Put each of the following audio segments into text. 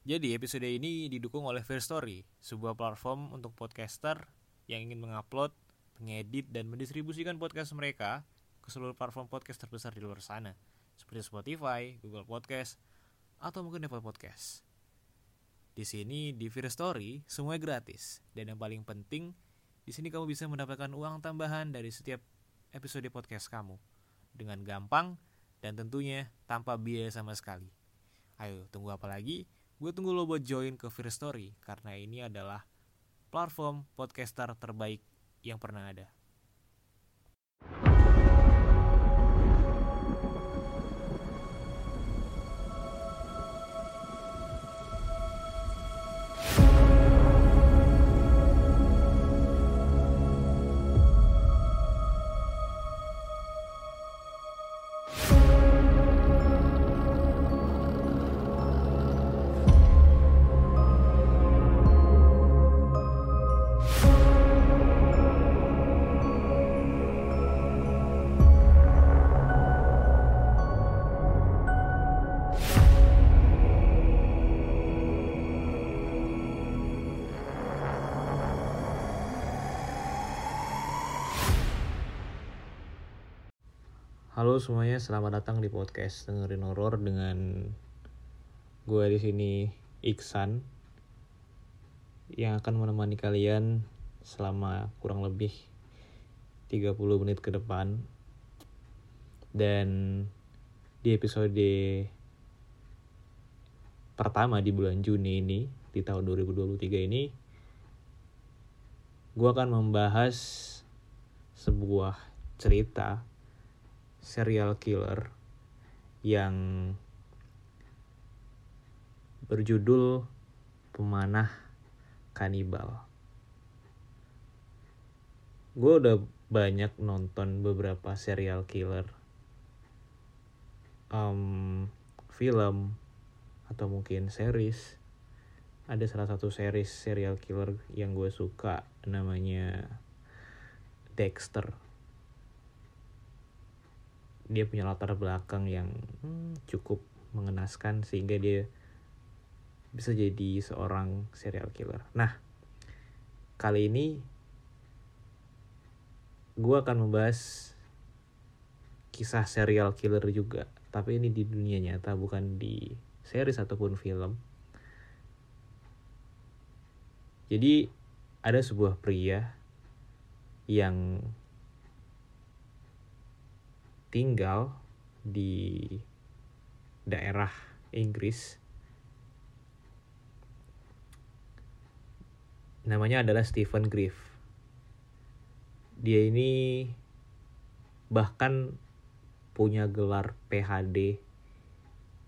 Jadi episode ini didukung oleh First Story, sebuah platform untuk podcaster yang ingin mengupload, mengedit, dan mendistribusikan podcast mereka ke seluruh platform podcast terbesar di luar sana, seperti Spotify, Google Podcast, atau mungkin Apple Podcast. Di sini di First Story semuanya gratis dan yang paling penting di sini kamu bisa mendapatkan uang tambahan dari setiap episode podcast kamu dengan gampang dan tentunya tanpa biaya sama sekali. Ayo tunggu apa lagi? Gue tunggu lo buat join ke First Story karena ini adalah platform podcaster terbaik yang pernah ada. Halo semuanya, selamat datang di podcast dengerin horor dengan gue di sini Iksan yang akan menemani kalian selama kurang lebih 30 menit ke depan. Dan di episode pertama di bulan Juni ini di tahun 2023 ini gue akan membahas sebuah cerita serial killer yang berjudul Pemanah Kanibal. Gue udah banyak nonton beberapa serial killer, um, film atau mungkin series. Ada salah satu series serial killer yang gue suka namanya Dexter dia punya latar belakang yang hmm, cukup mengenaskan sehingga dia bisa jadi seorang serial killer. Nah, kali ini gue akan membahas kisah serial killer juga, tapi ini di dunia nyata bukan di series ataupun film. Jadi ada sebuah pria yang tinggal di daerah Inggris. Namanya adalah Stephen Griff. Dia ini bahkan punya gelar PhD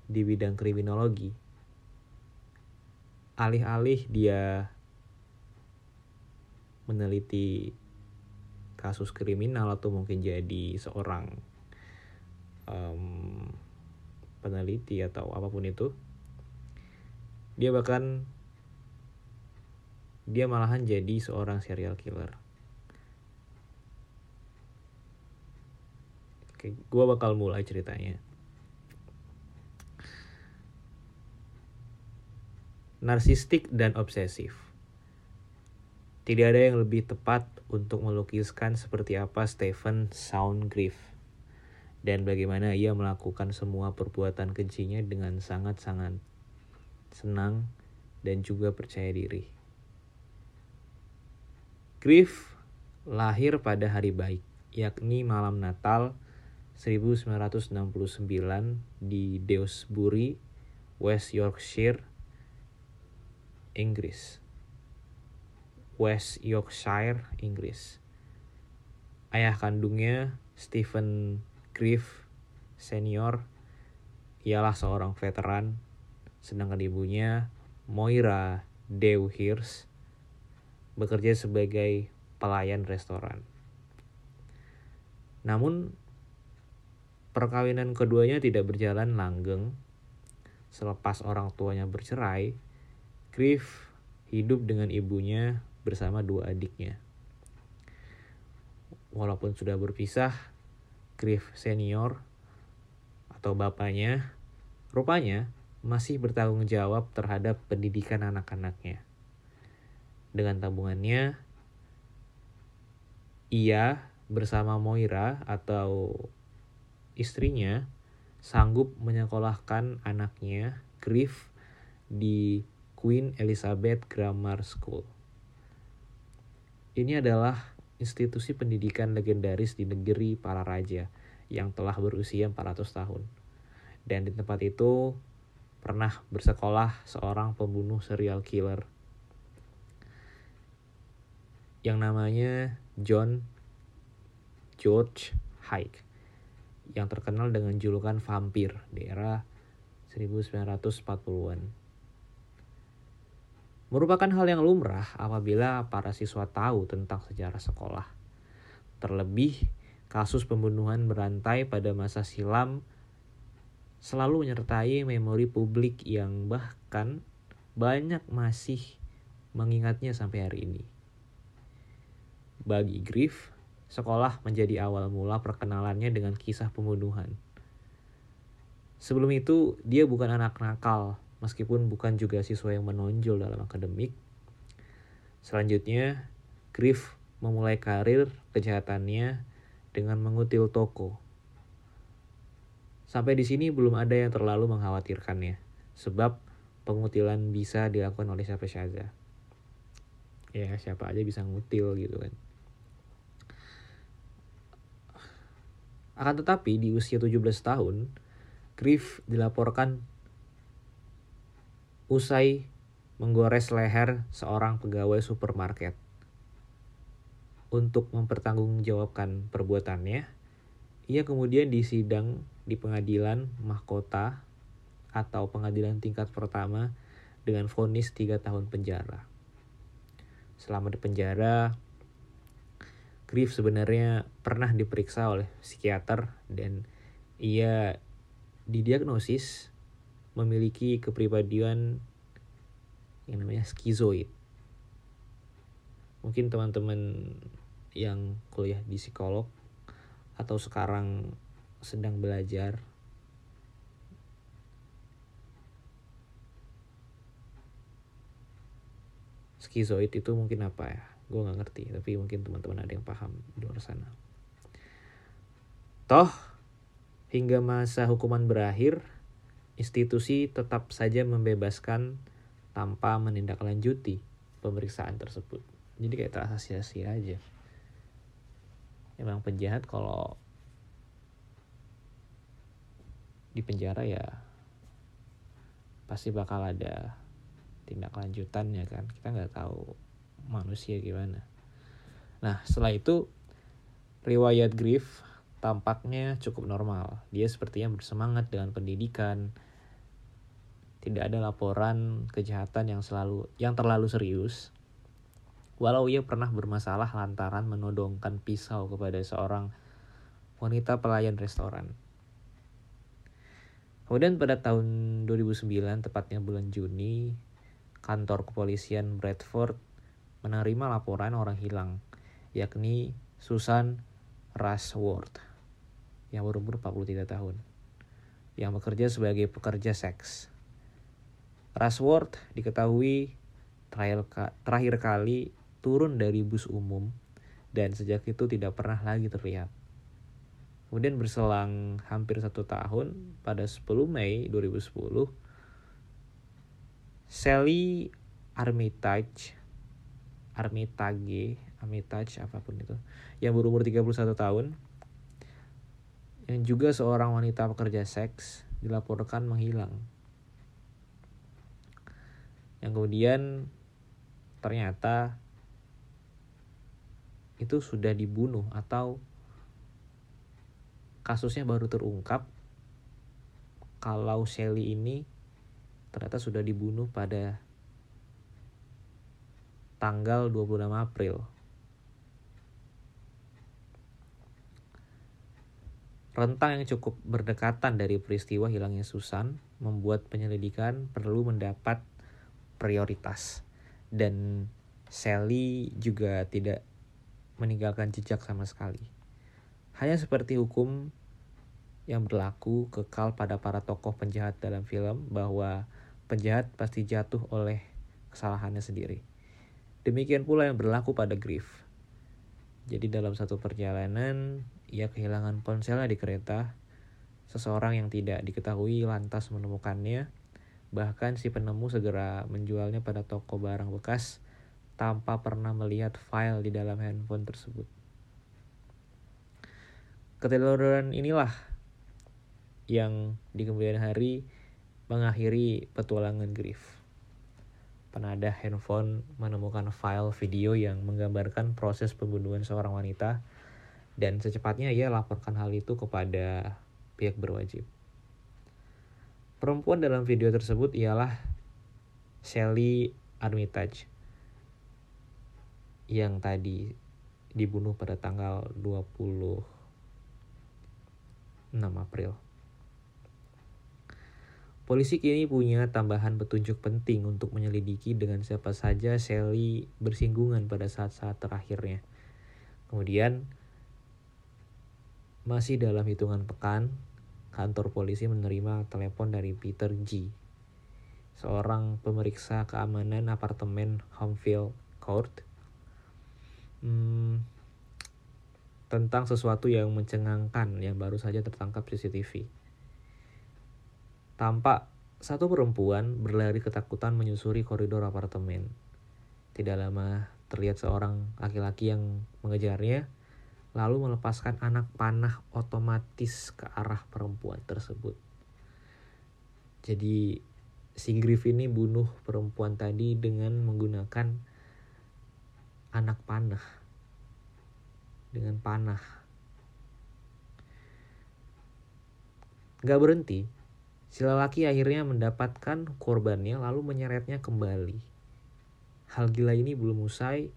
di bidang kriminologi. Alih-alih dia meneliti kasus kriminal atau mungkin jadi seorang um, peneliti atau apa pun itu dia bahkan dia malahan jadi seorang serial killer. Oke gue bakal mulai ceritanya. Narsistik dan obsesif. Tidak ada yang lebih tepat untuk melukiskan seperti apa Stephen Soundgriff dan bagaimana ia melakukan semua perbuatan kejinya dengan sangat-sangat senang dan juga percaya diri. Griff lahir pada hari baik, yakni malam Natal 1969 di Dewsbury, West Yorkshire, Inggris. West Yorkshire, Inggris. Ayah kandungnya Stephen Griff senior ialah seorang veteran, sedangkan ibunya Moira Dewhurst bekerja sebagai pelayan restoran. Namun perkawinan keduanya tidak berjalan langgeng. Selepas orang tuanya bercerai, Griff hidup dengan ibunya bersama dua adiknya. Walaupun sudah berpisah, Griff senior atau bapaknya rupanya masih bertanggung jawab terhadap pendidikan anak-anaknya. Dengan tabungannya, ia bersama Moira atau istrinya sanggup menyekolahkan anaknya Griff di Queen Elizabeth Grammar School. Ini adalah institusi pendidikan legendaris di negeri para raja yang telah berusia 400 tahun. Dan di tempat itu pernah bersekolah seorang pembunuh serial killer yang namanya John George Hyde yang terkenal dengan julukan vampir di era 1940-an. Merupakan hal yang lumrah apabila para siswa tahu tentang sejarah sekolah. Terlebih, kasus pembunuhan berantai pada masa silam selalu menyertai memori publik yang bahkan banyak masih mengingatnya sampai hari ini. Bagi Griff, sekolah menjadi awal mula perkenalannya dengan kisah pembunuhan. Sebelum itu, dia bukan anak nakal, meskipun bukan juga siswa yang menonjol dalam akademik. Selanjutnya, Griff memulai karir kejahatannya dengan mengutil toko Sampai di sini belum ada yang terlalu mengkhawatirkannya, sebab pengutilan bisa dilakukan oleh siapa saja. Ya, siapa aja bisa ngutil gitu kan. Akan tetapi di usia 17 tahun, Griff dilaporkan usai menggores leher seorang pegawai supermarket. Untuk mempertanggungjawabkan perbuatannya, ia kemudian disidang di pengadilan mahkota atau pengadilan tingkat pertama dengan vonis 3 tahun penjara. Selama di penjara, Griff sebenarnya pernah diperiksa oleh psikiater dan ia didiagnosis memiliki kepribadian yang namanya skizoid. Mungkin teman-teman yang kuliah di psikolog atau sekarang sedang belajar skizoid itu mungkin apa ya gue nggak ngerti tapi mungkin teman-teman ada yang paham di luar sana toh hingga masa hukuman berakhir institusi tetap saja membebaskan tanpa menindaklanjuti pemeriksaan tersebut. Jadi kayak terasa sia-sia aja. Emang penjahat kalau di penjara ya pasti bakal ada tindak lanjutannya kan? Kita nggak tahu manusia gimana. Nah setelah itu riwayat Griff tampaknya cukup normal. Dia sepertinya bersemangat dengan pendidikan tidak ada laporan kejahatan yang selalu yang terlalu serius walau ia pernah bermasalah lantaran menodongkan pisau kepada seorang wanita pelayan restoran Kemudian pada tahun 2009, tepatnya bulan Juni, kantor kepolisian Bradford menerima laporan orang hilang, yakni Susan Rushworth, yang berumur 43 tahun, yang bekerja sebagai pekerja seks. Rushworth diketahui terakhir kali turun dari bus umum dan sejak itu tidak pernah lagi terlihat. Kemudian berselang hampir satu tahun, pada 10 Mei 2010, Sally Armitage, Armitage, Armitage apa pun itu, yang berumur 31 tahun, yang juga seorang wanita pekerja seks, dilaporkan menghilang. Yang kemudian ternyata itu sudah dibunuh atau kasusnya baru terungkap kalau Shelly ini ternyata sudah dibunuh pada tanggal 26 April. Rentang yang cukup berdekatan dari peristiwa hilangnya Susan membuat penyelidikan perlu mendapat prioritas. Dan Sally juga tidak meninggalkan jejak sama sekali. Hanya seperti hukum yang berlaku kekal pada para tokoh penjahat dalam film bahwa penjahat pasti jatuh oleh kesalahannya sendiri. Demikian pula yang berlaku pada Griff. Jadi dalam satu perjalanan, ia kehilangan ponselnya di kereta. Seseorang yang tidak diketahui lantas menemukannya. Bahkan si penemu segera menjualnya pada toko barang bekas tanpa pernah melihat file di dalam handphone tersebut. Keteledoran inilah yang di kemudian hari mengakhiri petualangan Griff. Penada handphone menemukan file video yang menggambarkan proses pembunuhan seorang wanita dan secepatnya ia laporkan hal itu kepada pihak berwajib. Perempuan dalam video tersebut ialah Shelly Armitage yang tadi dibunuh pada tanggal 20 6 April. Polisi kini punya tambahan petunjuk penting untuk menyelidiki dengan siapa saja Sally bersinggungan pada saat-saat terakhirnya. Kemudian, masih dalam hitungan pekan, kantor polisi menerima telepon dari Peter G, seorang pemeriksa keamanan apartemen Homefield Court. Hmm, tentang sesuatu yang mencengangkan yang baru saja tertangkap CCTV. Tampak satu perempuan berlari ketakutan menyusuri koridor apartemen. Tidak lama terlihat seorang laki-laki yang mengejarnya, lalu melepaskan anak panah otomatis ke arah perempuan tersebut. Jadi si Griff ini bunuh perempuan tadi dengan menggunakan anak panah dengan panah. Gak berhenti, si lelaki akhirnya mendapatkan korbannya lalu menyeretnya kembali. Hal gila ini belum usai,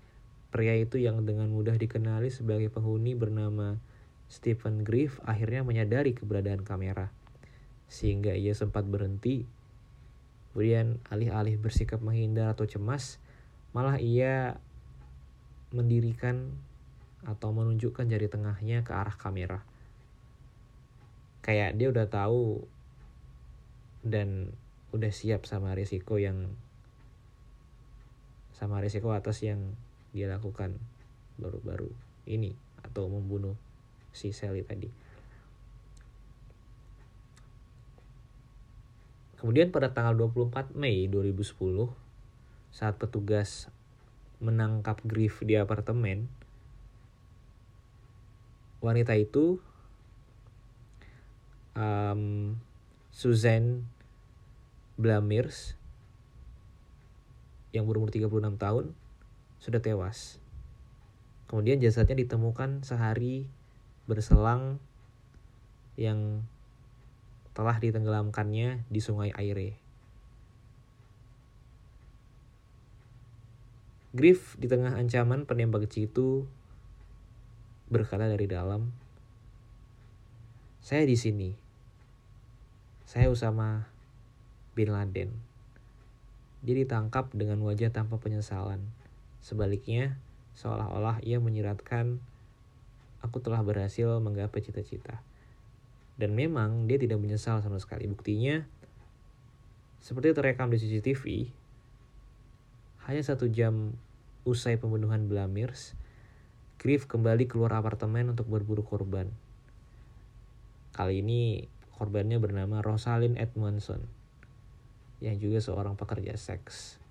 pria itu yang dengan mudah dikenali sebagai penghuni bernama Stephen Griff akhirnya menyadari keberadaan kamera. Sehingga ia sempat berhenti. Kemudian alih-alih bersikap menghindar atau cemas, malah ia mendirikan atau menunjukkan jari tengahnya ke arah kamera. Kayak dia udah tahu dan udah siap sama risiko yang sama risiko atas yang dia lakukan baru-baru ini atau membunuh si Sally tadi. Kemudian pada tanggal 24 Mei 2010 saat petugas menangkap Griff di apartemen, wanita itu um, Suzanne Blamirs yang berumur 36 tahun sudah tewas. Kemudian jasadnya ditemukan sehari berselang yang telah ditenggelamkannya di sungai Aire. Griff di tengah ancaman penembak itu berkata dari dalam, "Saya di sini. Saya Usama bin Laden." Dia ditangkap dengan wajah tanpa penyesalan. Sebaliknya, seolah-olah ia menyiratkan, "Aku telah berhasil menggapai cita-cita." Dan memang dia tidak menyesal sama sekali. Buktinya, seperti terekam di CCTV, hanya satu jam usai pembunuhan Blamirs, Griff kembali keluar apartemen untuk berburu korban. Kali ini korbannya bernama Rosalind Edmondson, yang juga seorang pekerja seks.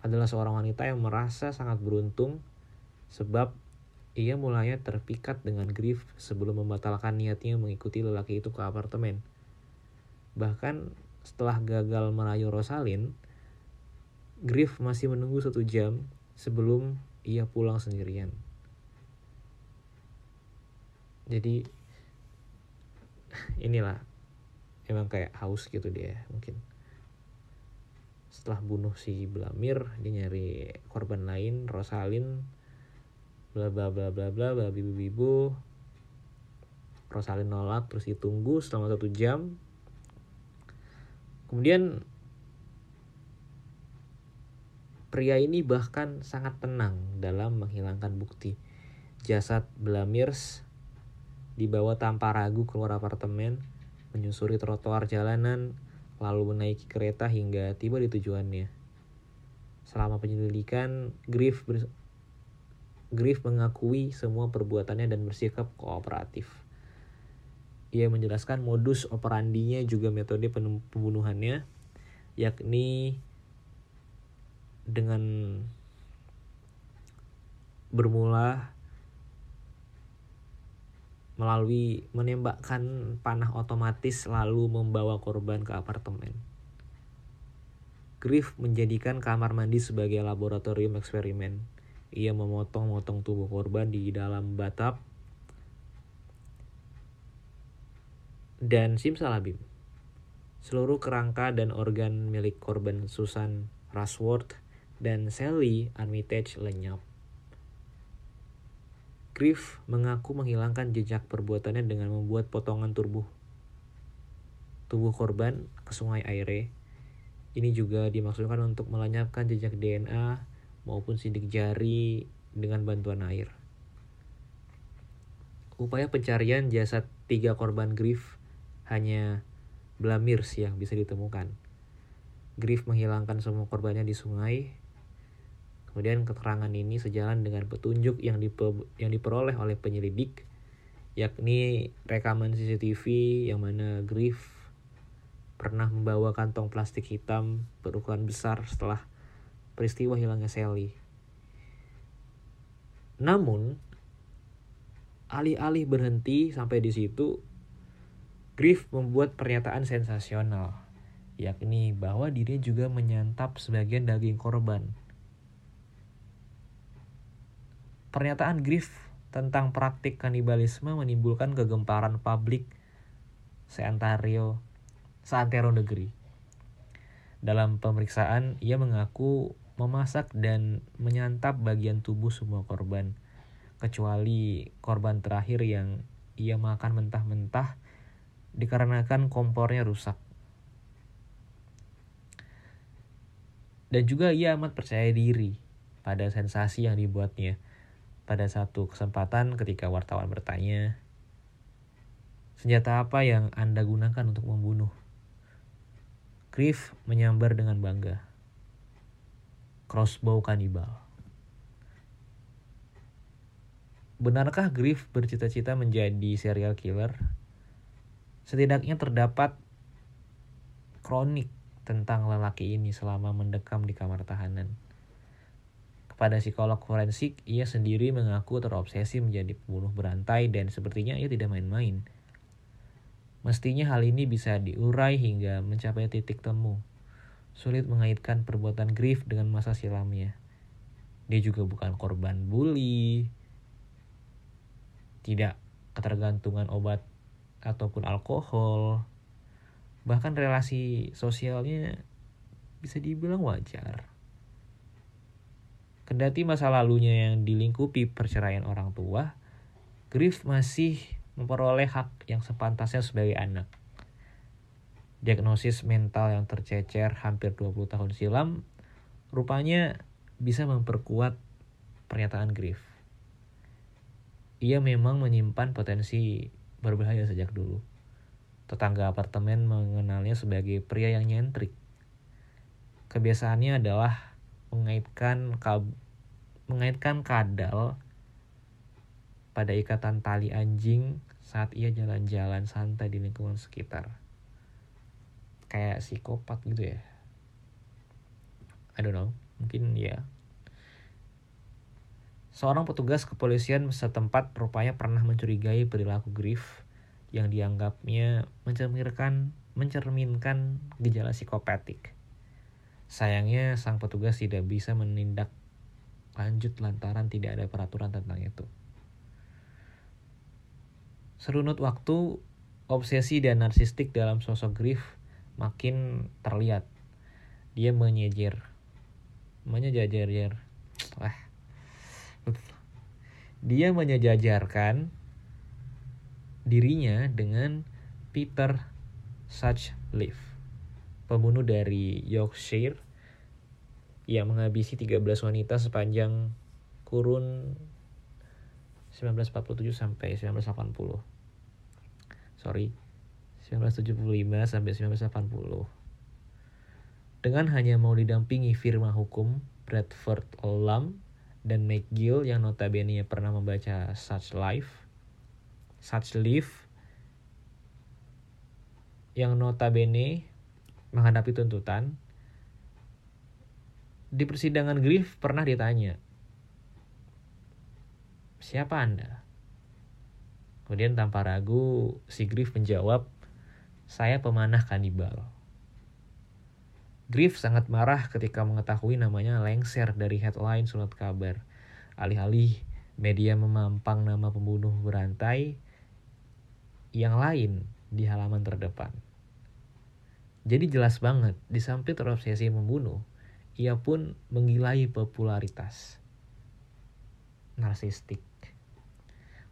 Adalah seorang wanita yang merasa sangat beruntung sebab ia mulanya terpikat dengan Griff sebelum membatalkan niatnya mengikuti lelaki itu ke apartemen. Bahkan setelah gagal merayu Rosalind, Griff masih menunggu satu jam sebelum ia pulang sendirian jadi inilah emang kayak haus gitu dia mungkin setelah bunuh si Blamir dia nyari korban lain Rosalin bla bla bla bla bla bla bibu bibu Rosalin nolak terus ditunggu selama satu jam. Kemudian pria ini bahkan sangat tenang dalam menghilangkan bukti jasad Blamirs dibawa tanpa ragu keluar apartemen, menyusuri trotoar jalanan, lalu menaiki kereta hingga tiba di tujuannya. Selama penyelidikan, Griff ber... Griff mengakui semua perbuatannya dan bersikap kooperatif. Ia menjelaskan modus operandinya juga metode pembunuhannya, yakni dengan bermula melalui menembakkan panah otomatis lalu membawa korban ke apartemen. Griff menjadikan kamar mandi sebagai laboratorium eksperimen. Ia memotong-motong tubuh korban di dalam batap dan simsalabim. Seluruh kerangka dan organ milik korban Susan Rushworth dan Sally Armitage lenyap. Griff mengaku menghilangkan jejak perbuatannya dengan membuat potongan tubuh tubuh korban ke sungai Aire. Ini juga dimaksudkan untuk melenyapkan jejak DNA maupun sidik jari dengan bantuan air. Upaya pencarian jasad tiga korban Griff hanya Blamirs yang bisa ditemukan. Griff menghilangkan semua korbannya di sungai Kemudian keterangan ini sejalan dengan petunjuk yang, dipe, yang diperoleh oleh penyelidik, yakni rekaman CCTV yang mana Griff pernah membawa kantong plastik hitam berukuran besar setelah peristiwa hilangnya Sally. Namun, alih-alih berhenti sampai di situ, Griff membuat pernyataan sensasional, yakni bahwa dirinya juga menyantap sebagian daging korban Pernyataan Griff tentang praktik kanibalisme menimbulkan kegemparan publik seantero, seantero negeri. Dalam pemeriksaan, ia mengaku memasak dan menyantap bagian tubuh semua korban, kecuali korban terakhir yang ia makan mentah-mentah dikarenakan kompornya rusak. Dan juga ia amat percaya diri pada sensasi yang dibuatnya pada satu kesempatan ketika wartawan bertanya, Senjata apa yang Anda gunakan untuk membunuh? Griff menyambar dengan bangga. Crossbow kanibal. Benarkah Griff bercita-cita menjadi serial killer? Setidaknya terdapat kronik tentang lelaki ini selama mendekam di kamar tahanan. Pada psikolog forensik, ia sendiri mengaku terobsesi menjadi pembunuh berantai dan sepertinya ia tidak main-main. Mestinya hal ini bisa diurai hingga mencapai titik temu. Sulit mengaitkan perbuatan Griff dengan masa silamnya. Dia juga bukan korban bully, tidak ketergantungan obat ataupun alkohol. Bahkan relasi sosialnya bisa dibilang wajar. Kendati masa lalunya yang dilingkupi perceraian orang tua, Griff masih memperoleh hak yang sepantasnya sebagai anak. Diagnosis mental yang tercecer hampir 20 tahun silam rupanya bisa memperkuat pernyataan Griff. Ia memang menyimpan potensi berbahaya sejak dulu. Tetangga apartemen mengenalnya sebagai pria yang nyentrik. Kebiasaannya adalah mengaitkan kab mengaitkan kadal pada ikatan tali anjing saat ia jalan-jalan santai di lingkungan sekitar. Kayak psikopat gitu ya. I don't know, mungkin ya. Seorang petugas kepolisian setempat rupanya pernah mencurigai perilaku Griff yang dianggapnya mencerminkan mencerminkan gejala psikopatik. Sayangnya sang petugas tidak bisa menindak lanjut lantaran tidak ada peraturan tentang itu. Serunut waktu, obsesi dan narsistik dalam sosok Griff makin terlihat. Dia menyejer. Menyejajar. Wah. Dia menyejajarkan dirinya dengan Peter Sutcliffe pembunuh dari Yorkshire yang menghabisi 13 wanita sepanjang kurun 1947 sampai 1980. sorry 1975 sampai 1980 dengan hanya mau didampingi firma hukum Bradford Olam dan McGill yang notabene pernah membaca Such Life Such Life yang notabene menghadapi tuntutan di persidangan Griff pernah ditanya siapa anda kemudian tanpa ragu si Griff menjawab saya pemanah kanibal Griff sangat marah ketika mengetahui namanya lengser dari headline surat kabar. Alih-alih media memampang nama pembunuh berantai yang lain di halaman terdepan. Jadi jelas banget, di samping terobsesi membunuh, ia pun menggilai popularitas. Narsistik.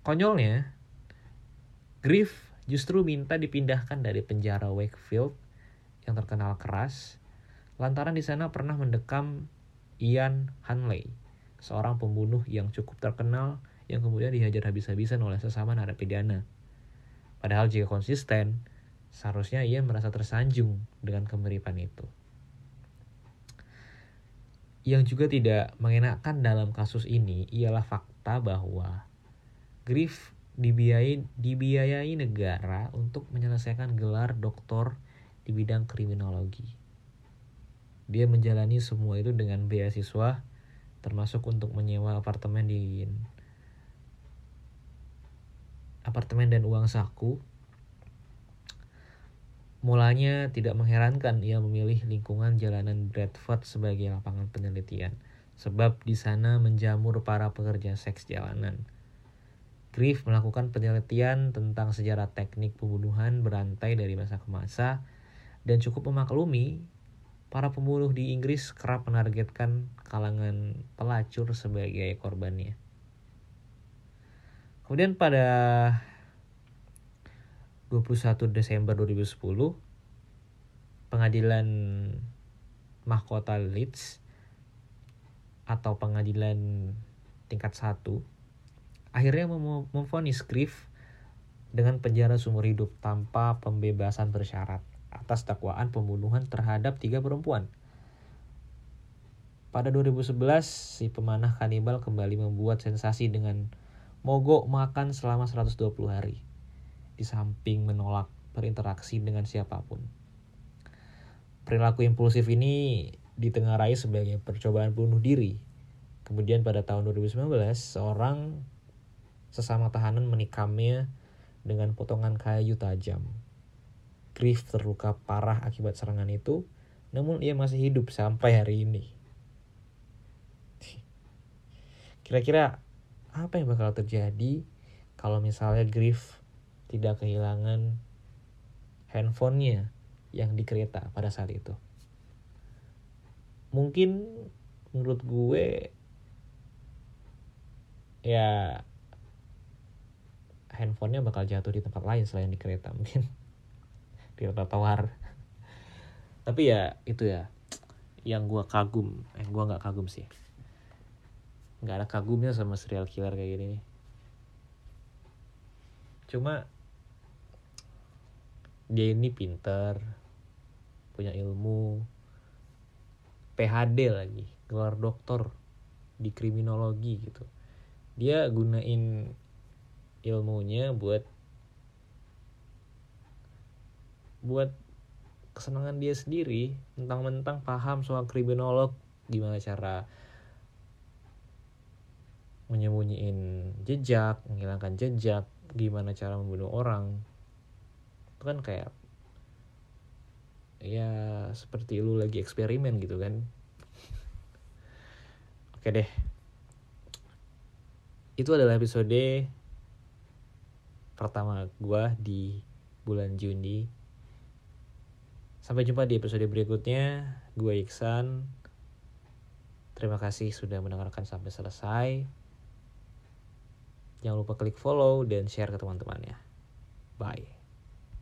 Konyolnya, Griff justru minta dipindahkan dari penjara Wakefield yang terkenal keras lantaran di sana pernah mendekam Ian Hanley, seorang pembunuh yang cukup terkenal yang kemudian dihajar habis-habisan oleh sesama narapidana. Padahal jika konsisten, seharusnya ia merasa tersanjung dengan kemiripan itu. Yang juga tidak mengenakan dalam kasus ini ialah fakta bahwa Griff dibiayai, dibiayai negara untuk menyelesaikan gelar doktor di bidang kriminologi. Dia menjalani semua itu dengan beasiswa termasuk untuk menyewa apartemen di apartemen dan uang saku. Mulanya tidak mengherankan ia memilih lingkungan jalanan Bradford sebagai lapangan penelitian, sebab di sana menjamur para pekerja seks jalanan. Griff melakukan penelitian tentang sejarah teknik pembunuhan berantai dari masa ke masa dan cukup memaklumi para pembunuh di Inggris kerap menargetkan kalangan pelacur sebagai korbannya. Kemudian pada 21 Desember 2010, pengadilan mahkota Leeds atau pengadilan tingkat 1 akhirnya mem memvonis Griff dengan penjara seumur hidup tanpa pembebasan bersyarat atas dakwaan pembunuhan terhadap tiga perempuan. Pada 2011, si pemanah kanibal kembali membuat sensasi dengan mogok makan selama 120 hari. Di samping menolak berinteraksi dengan siapa pun. Perilaku impulsif ini ditengarai sebagai percobaan bunuh diri. Kemudian pada tahun 2019, seorang sesama tahanan menikamnya dengan potongan kayu tajam. Griff terluka parah akibat serangan itu, namun ia masih hidup sampai hari ini. Kira-kira apa yang bakal terjadi kalau misalnya Griff tidak kehilangan handphonenya yang di kereta pada saat itu? Mungkin menurut gue ya handphonenya bakal jatuh di tempat lain selain di kereta mungkin. Di trotoar tapi ya itu ya yang gue kagum eh gue nggak kagum sih. Nggak ada kagumnya sama serial killer kayak gini cuma dia ini pinter punya ilmu PhD lagi gelar doktor di kriminologi gitu. Dia gunain ilmunya buat buat kesenangan dia sendiri mentang-mentang paham soal kriminolog gimana cara menyembunyiin jejak menghilangkan jejak gimana cara membunuh orang itu kan kayak ya seperti lu lagi eksperimen gitu kan oke deh itu adalah episode pertama gua di bulan Juni Sampai jumpa di episode berikutnya. Gue Iksan. Terima kasih sudah mendengarkan sampai selesai. Jangan lupa klik follow dan share ke teman-temannya. Bye.